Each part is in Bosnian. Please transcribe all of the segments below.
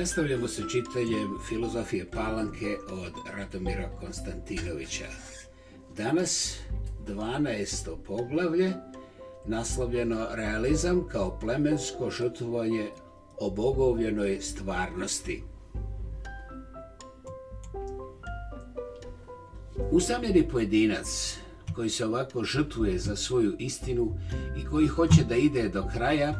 Nastavljamo se čitanjem Filozofije Palanke od Radomira Konstantinovića. Danas 12. poglavlje naslovljeno Realizam kao plemensko žrtvovanje obogovljenoj stvarnosti. Usamljeni pojedinac koji se ovako žrtvuje za svoju istinu i koji hoće da ide do kraja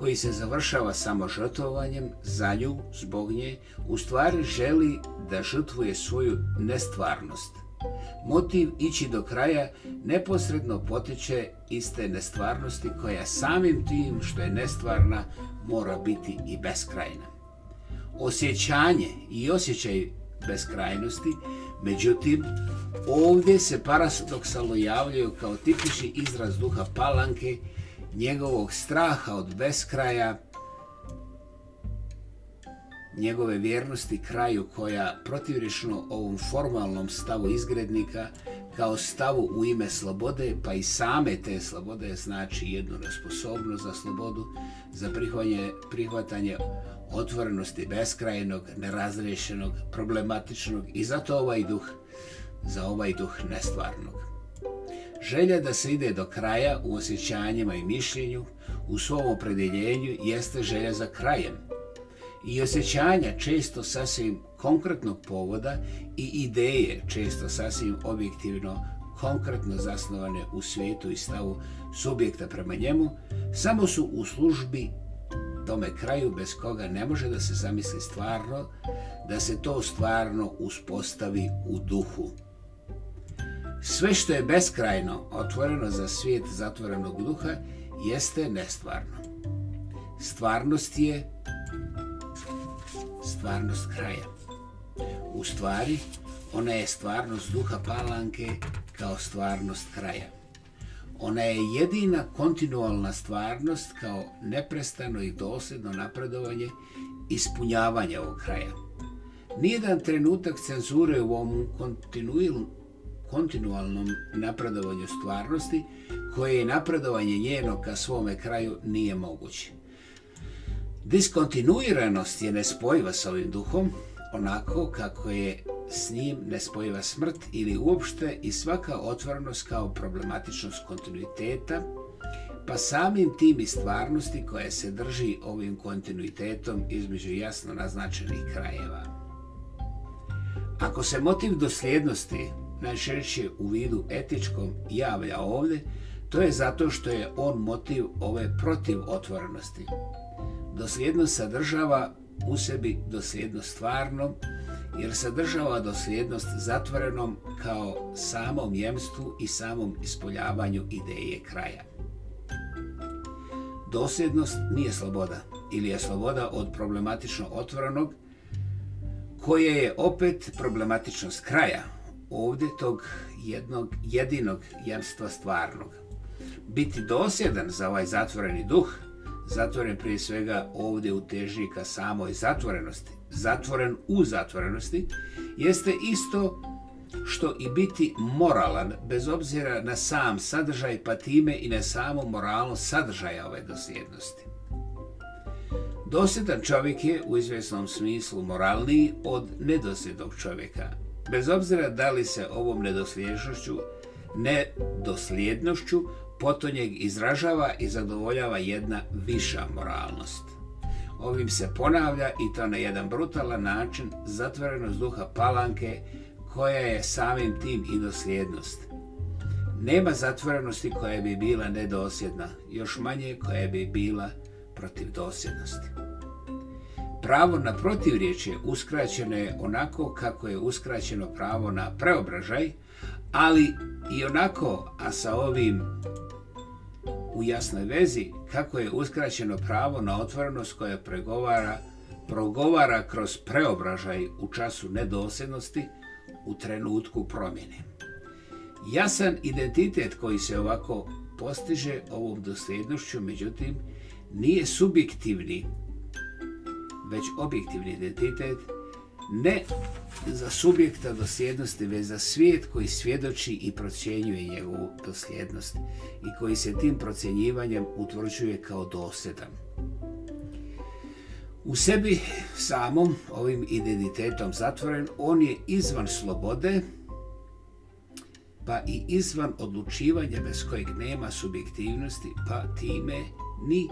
koji se završava samo žrtvovanjem za nju, zbog nje, u stvari želi da žrtvuje svoju nestvarnost. Motiv ići do kraja neposredno potiče iz te nestvarnosti koja samim tim što je nestvarna mora biti i beskrajna. Osjećanje i osjećaj beskrajnosti, međutim, ovdje se paradoksalno javljaju kao tipični izraz duha palanke njegovog straha od beskraja, njegove vjernosti kraju koja protivrišno ovom formalnom stavu izgrednika kao stavu u ime slobode, pa i same te slobode znači jednu nesposobnost za slobodu, za prihvatanje otvorenosti beskrajnog, nerazriješenog, problematičnog i zato ovaj duh, za ovaj duh nestvarnog. Želja da se ide do kraja u osjećanjima i mišljenju, u svom opredjeljenju jeste želja za krajem. I osjećanja često sasvim konkretnog povoda i ideje često sasvim objektivno konkretno zasnovane u svijetu i stavu subjekta prema njemu, samo su u službi tome kraju bez koga ne može da se zamisli stvarno, da se to stvarno uspostavi u duhu. Sve što je beskrajno, otvoreno za svijet zatvorenog duha, jeste nestvarno. Stvarnost je stvarnost kraja. U stvari, ona je stvarnost duha palanke kao stvarnost kraja. Ona je jedina kontinualna stvarnost kao neprestano i dosljedno napredovanje ispunjavanja ovog kraja. Nijedan trenutak cenzure u ovom kontinualnom napredovanju stvarnosti koje je napredovanje njeno ka svome kraju nije moguće. Diskontinuiranost je nespojiva sa ovim duhom onako kako je s njim nespojiva smrt ili uopšte i svaka otvorenost kao problematičnost kontinuiteta pa samim tim i stvarnosti koja se drži ovim kontinuitetom između jasno naznačenih krajeva. Ako se motiv dosljednosti najčešće u vidu etičkom javlja ovdje, to je zato što je on motiv ove protiv otvorenosti. Dosljednost sadržava u sebi dosljednost stvarnom, jer sadržava dosljednost zatvorenom kao samom jemstvu i samom ispoljavanju ideje kraja. Dosljednost nije sloboda ili je sloboda od problematično otvorenog, koje je opet problematičnost kraja, ovdje tog jednog jedinog jamstva stvarnog. Biti dosjedan za ovaj zatvoreni duh, zatvoren prije svega ovdje u teži ka samoj zatvorenosti, zatvoren u zatvorenosti, jeste isto što i biti moralan bez obzira na sam sadržaj pa time i na samo moralno sadržaja ove dosjednosti. Dosjedan čovjek je u izvjesnom smislu moralniji od nedosjednog čovjeka, Bez obzira da li se ovom nedosljednošću, nedosljednošću potonjeg izražava i zadovoljava jedna viša moralnost. Ovim se ponavlja i to na jedan brutalan način zatvorenost duha palanke koja je samim tim i dosljednost. Nema zatvorenosti koja bi bila nedosljedna, još manje koja bi bila protiv dosljednosti pravo na protivriječje uskraćeno je onako kako je uskraćeno pravo na preobražaj, ali i onako, a sa ovim u jasnoj vezi, kako je uskraćeno pravo na otvorenost koja pregovara, progovara kroz preobražaj u času nedosljednosti u trenutku promjene. Jasan identitet koji se ovako postiže ovom dosljednošću, međutim, nije subjektivni već objektivni identitet, ne za subjekta dosljednosti, već za svijet koji svjedoči i procjenjuje njegovu dosljednost i koji se tim procjenjivanjem utvrđuje kao dosljedan. U sebi samom, ovim identitetom zatvoren, on je izvan slobode, pa i izvan odlučivanja bez kojeg nema subjektivnosti, pa time ni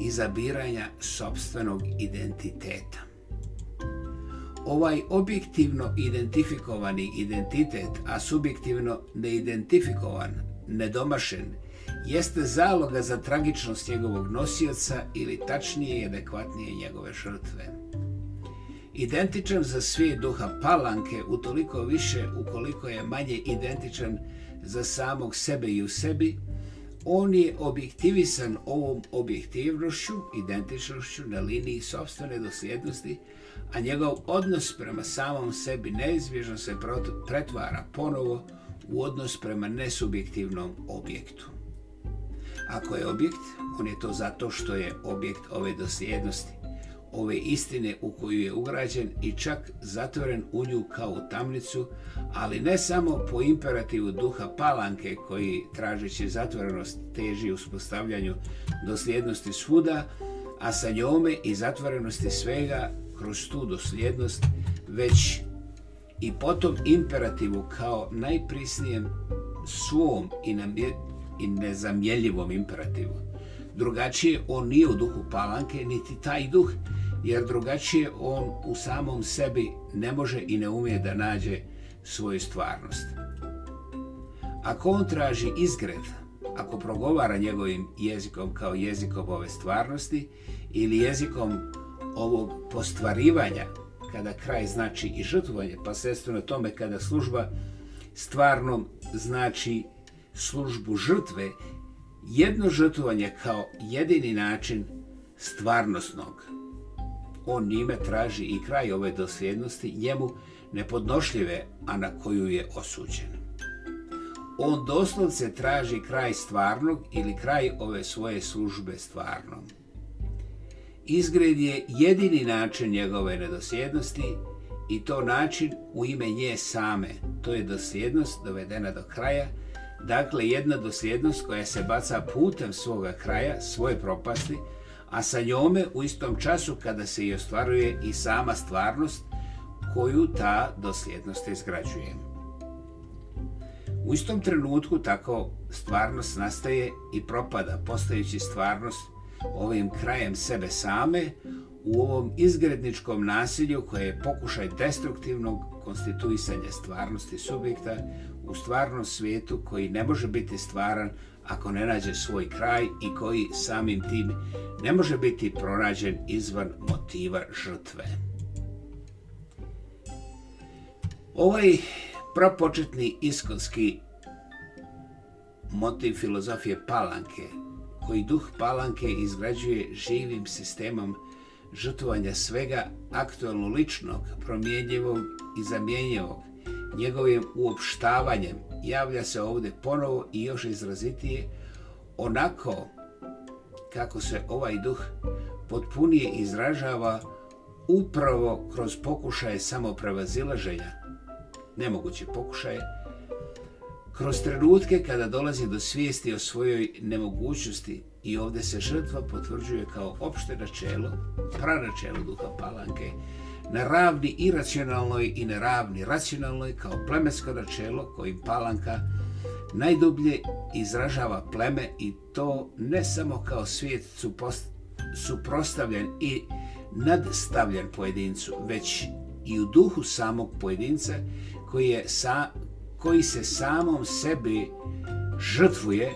izabiranja sobstvenog identiteta. Ovaj objektivno identifikovani identitet, a subjektivno neidentifikovan, nedomašen, jeste zaloga za tragičnost njegovog nosioca ili tačnije i adekvatnije njegove žrtve. Identičan za svijet duha palanke utoliko više ukoliko je manje identičan za samog sebe i u sebi, on je objektivisan ovom objektivnošću, identičnošću na liniji sobstvene dosljednosti, a njegov odnos prema samom sebi neizbježno se pretvara ponovo u odnos prema nesubjektivnom objektu. Ako je objekt, on je to zato što je objekt ove dosljednosti ove istine u koju je ugrađen i čak zatvoren u nju kao u tamnicu, ali ne samo po imperativu duha palanke koji tražeći zatvorenost teži uspostavljanju dosljednosti svuda, a sa njome i zatvorenosti svega kroz tu dosljednost, već i potom imperativu kao najprisnijem svom i, i nezamjeljivom imperativu. Drugačije on nije u duhu palanke, niti taj duh, jer drugačije on u samom sebi ne može i ne umije da nađe svoju stvarnost. Ako on traži izgred, ako progovara njegovim jezikom kao jezikom ove stvarnosti ili jezikom ovog postvarivanja, kada kraj znači i žrtvovanje, pa na tome kada služba stvarno znači službu žrtve, jedno žrtvovanje kao jedini način stvarnostnog, on njime traži i kraj ove dosljednosti njemu nepodnošljive, a na koju je osuđen. On doslovce traži kraj stvarnog ili kraj ove svoje službe stvarnom. Izgred je jedini način njegove nedosljednosti i to način u ime nje same. To je dosljednost dovedena do kraja, dakle jedna dosljednost koja se baca putem svoga kraja, svoje propasti, a sa njome u istom času kada se i ostvaruje i sama stvarnost koju ta dosljednost izgrađuje. U istom trenutku tako stvarnost nastaje i propada, postajući stvarnost ovim krajem sebe same u ovom izgredničkom nasilju koje je pokušaj destruktivnog konstituisanja stvarnosti subjekta u stvarnom svijetu koji ne može biti stvaran ako ne nađe svoj kraj i koji samim tim ne može biti pronađen izvan motiva žrtve. Ovaj prapočetni iskonski motiv filozofije Palanke, koji duh Palanke izgrađuje živim sistemom žrtvovanja svega aktualno ličnog, promjenjivog i zamjenjivog, njegovim uopštavanjem, javlja se ovdje ponovo i još izrazitije onako kako se ovaj duh potpunije izražava upravo kroz pokušaje samoprevazilaženja, nemoguće pokušaje, kroz trenutke kada dolazi do svijesti o svojoj nemogućnosti i ovdje se žrtva potvrđuje kao opšte načelo, pranačelo duha palanke, na ravni iracionalnoj i neravni ravni racionalnoj kao plemensko načelo koji palanka najdublje izražava pleme i to ne samo kao svijet suprostavljen i nadstavljen pojedincu, već i u duhu samog pojedinca koji, je sa, koji se samom sebi žrtvuje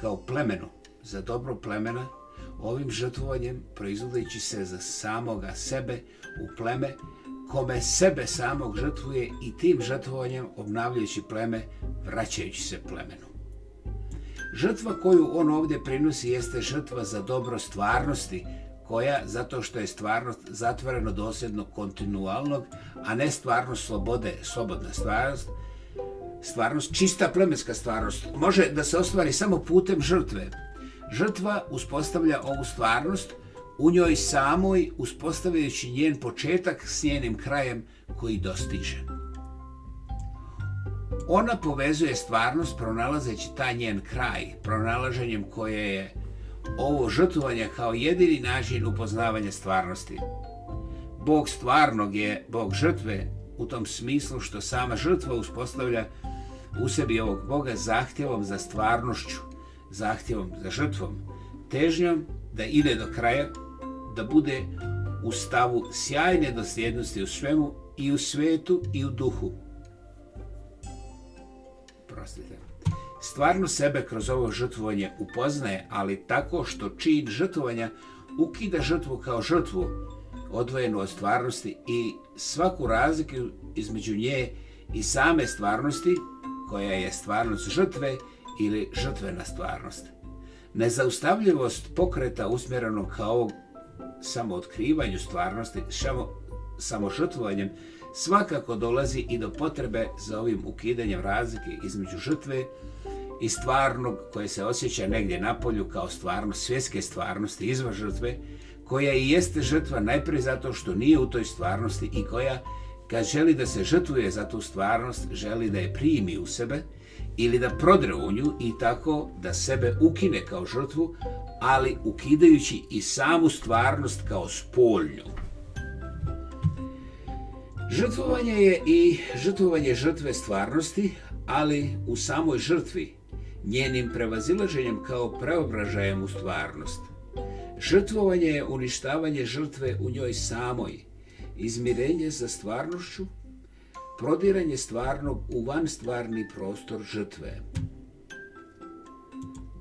kao plemenu, za dobro plemena ovim žrtvovanjem proizvodeći se za samoga sebe u pleme kome sebe samog žrtvuje i tim žrtvovanjem obnavljajući pleme, vraćajući se plemenu. Žrtva koju on ovdje prinosi jeste žrtva za dobro stvarnosti, koja, zato što je stvarnost zatvoreno dosljedno kontinualnog, a ne stvarnost slobode, slobodna stvarnost, stvarnost, čista plemenska stvarnost, može da se ostvari samo putem žrtve, Žrtva uspostavlja ovu stvarnost u njoj samoj uspostavljajući njen početak s njenim krajem koji dostiže. Ona povezuje stvarnost pronalazeći taj njen kraj, pronalaženjem koje je ovo žrtvovanje kao jedini način upoznavanja stvarnosti. Bog stvarnog je Bog žrtve u tom smislu što sama žrtva uspostavlja u sebi ovog Boga zahtjevom za stvarnošću zahtjevom za žrtvom, težnjom da ide do kraja, da bude u stavu sjajne dosljednosti u svemu i u svetu i u duhu. Prostite. Stvarno sebe kroz ovo žrtvovanje upoznaje, ali tako što čin žrtvovanja ukida žrtvu kao žrtvu, odvojenu od stvarnosti i svaku razliku između nje i same stvarnosti, koja je stvarnost žrtve, ili žrtvena stvarnost. Nezaustavljivost pokreta usmjereno kao samootkrivanju stvarnosti, samo, samožrtvovanjem, svakako dolazi i do potrebe za ovim ukidanjem razlike između žrtve i stvarnog koje se osjeća negdje na polju kao stvarnost svjetske stvarnosti izvan žrtve, koja i jeste žrtva najprije zato što nije u toj stvarnosti i koja kad želi da se žrtvuje za tu stvarnost, želi da je primi u sebe ili da prodre u nju i tako da sebe ukine kao žrtvu, ali ukidajući i samu stvarnost kao spoljnju. Žrtvovanje je i žrtvovanje žrtve stvarnosti, ali u samoj žrtvi, njenim prevazilaženjem kao preobražajem u stvarnost. Žrtvovanje je uništavanje žrtve u njoj samoj, izmirenje za stvarnošću, prodiranje stvarnog u van stvarni prostor žrtve.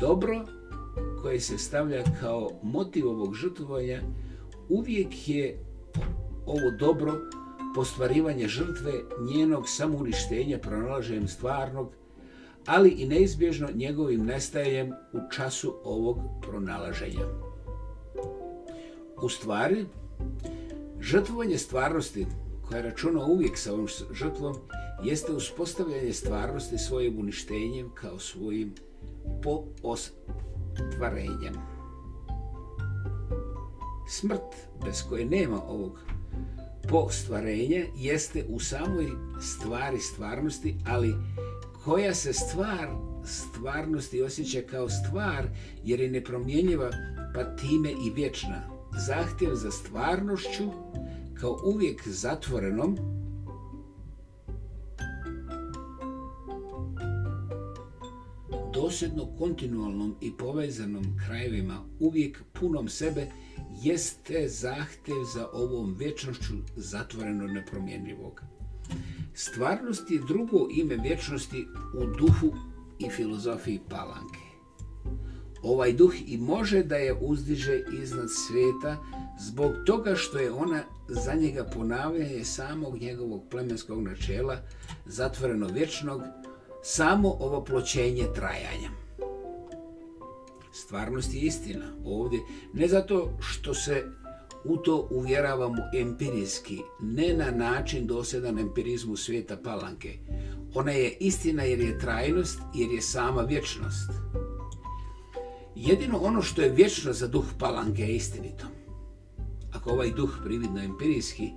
Dobro koje se stavlja kao motiv ovog žrtvovanja uvijek je ovo dobro postvarivanje žrtve njenog samouništenja pronalaženjem stvarnog, ali i neizbježno njegovim nestajanjem u času ovog pronalaženja. U stvari, Žrtvovanje stvarnosti, koja računa uvijek sa ovom žrtvom, jeste uspostavljanje stvarnosti svojim uništenjem kao svojim poostvarenjem. Smrt bez koje nema ovog poostvarenja jeste u samoj stvari stvarnosti, ali koja se stvar stvarnosti osjeća kao stvar jer je nepromjenjiva pa time i vječna zahtjev za stvarnošću kao uvijek zatvorenom dosljedno kontinualnom i povezanom krajevima uvijek punom sebe jeste zahtjev za ovom vječnošću zatvoreno nepromjenljivog. Stvarnost je drugo ime vječnosti u duhu i filozofiji palanke ovaj duh i može da je uzdiže iznad svijeta zbog toga što je ona za njega ponavljanje samog njegovog plemenskog načela zatvoreno vječnog samo ovo pločenje trajanja. Stvarnost je istina ovdje, ne zato što se u to uvjeravamo empirijski, ne na način dosedan empirizmu svijeta palanke. Ona je istina jer je trajnost, jer je sama vječnost. Jedino ono što je vječno za duh palanke je istinito. Ako ovaj duh prividno empirijski,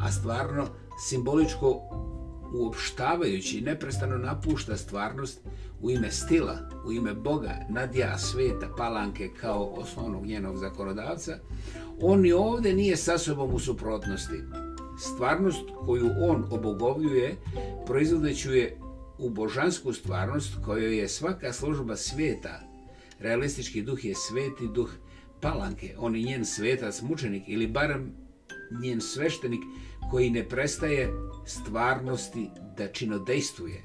a stvarno simboličko uopštavajući neprestano napušta stvarnost u ime stila, u ime Boga, nadja sveta, palanke kao osnovnog njenog zakonodavca, on i ovdje nije sa sobom u suprotnosti. Stvarnost koju on obogovljuje proizvodeću je u božansku stvarnost kojoj je svaka služba svijeta Realistički duh je sveti duh palanke, on je njen svetac, mučenik ili barem njen sveštenik koji ne prestaje stvarnosti da činodejstvuje.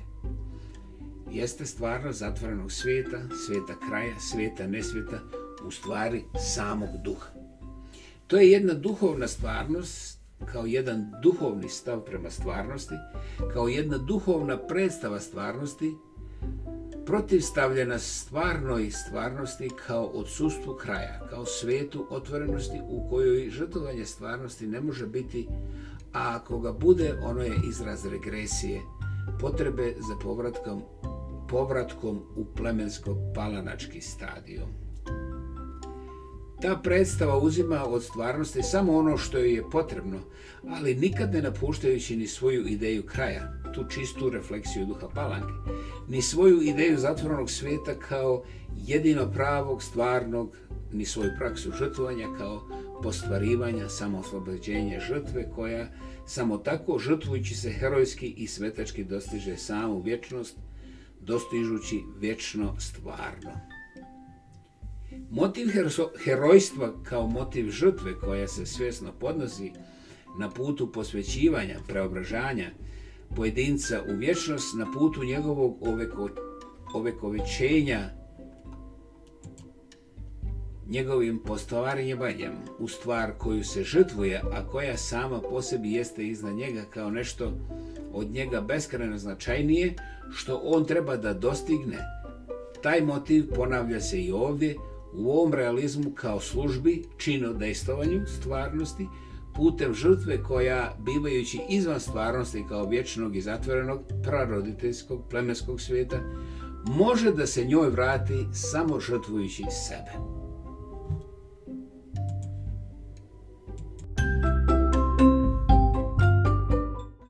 Jeste stvarnost zatvorenog svijeta, svijeta kraja, svijeta nesvijeta, u stvari samog duha. To je jedna duhovna stvarnost kao jedan duhovni stav prema stvarnosti, kao jedna duhovna predstava stvarnosti protivstavljena stvarnoj stvarnosti kao odsustvu kraja, kao svetu otvorenosti u kojoj žrtovanje stvarnosti ne može biti, a ako ga bude, ono je izraz regresije, potrebe za povratkom, povratkom u plemensko-palanački stadion. Ta predstava uzima od stvarnosti samo ono što joj je potrebno, ali nikad ne napuštajući ni svoju ideju kraja, tu čistu refleksiju duha palanke, ni svoju ideju zatvorenog svijeta kao jedino pravog, stvarnog, ni svoju praksu žrtvovanja kao postvarivanja samooslobođenja žrtve koja samo tako žrtvujući se herojski i svetački dostiže samu vječnost, dostižući vječno stvarno. Motiv herojstva kao motiv žrtve koja se svjesno podnosi na putu posvećivanja, preobražanja, pojedinca u vječnost na putu njegovog oveko, ovekovećenja njegovim postvarnjevanjem u stvar koju se žrtvuje, a koja sama po sebi jeste iznad njega kao nešto od njega beskrajno značajnije što on treba da dostigne. Taj motiv ponavlja se i ovdje u ovom realizmu kao službi, čino stvarnosti, putem žrtve koja, bivajući izvan stvarnosti kao vječnog i zatvorenog praroditeljskog plemenskog svijeta, može da se njoj vrati samo žrtvujući sebe.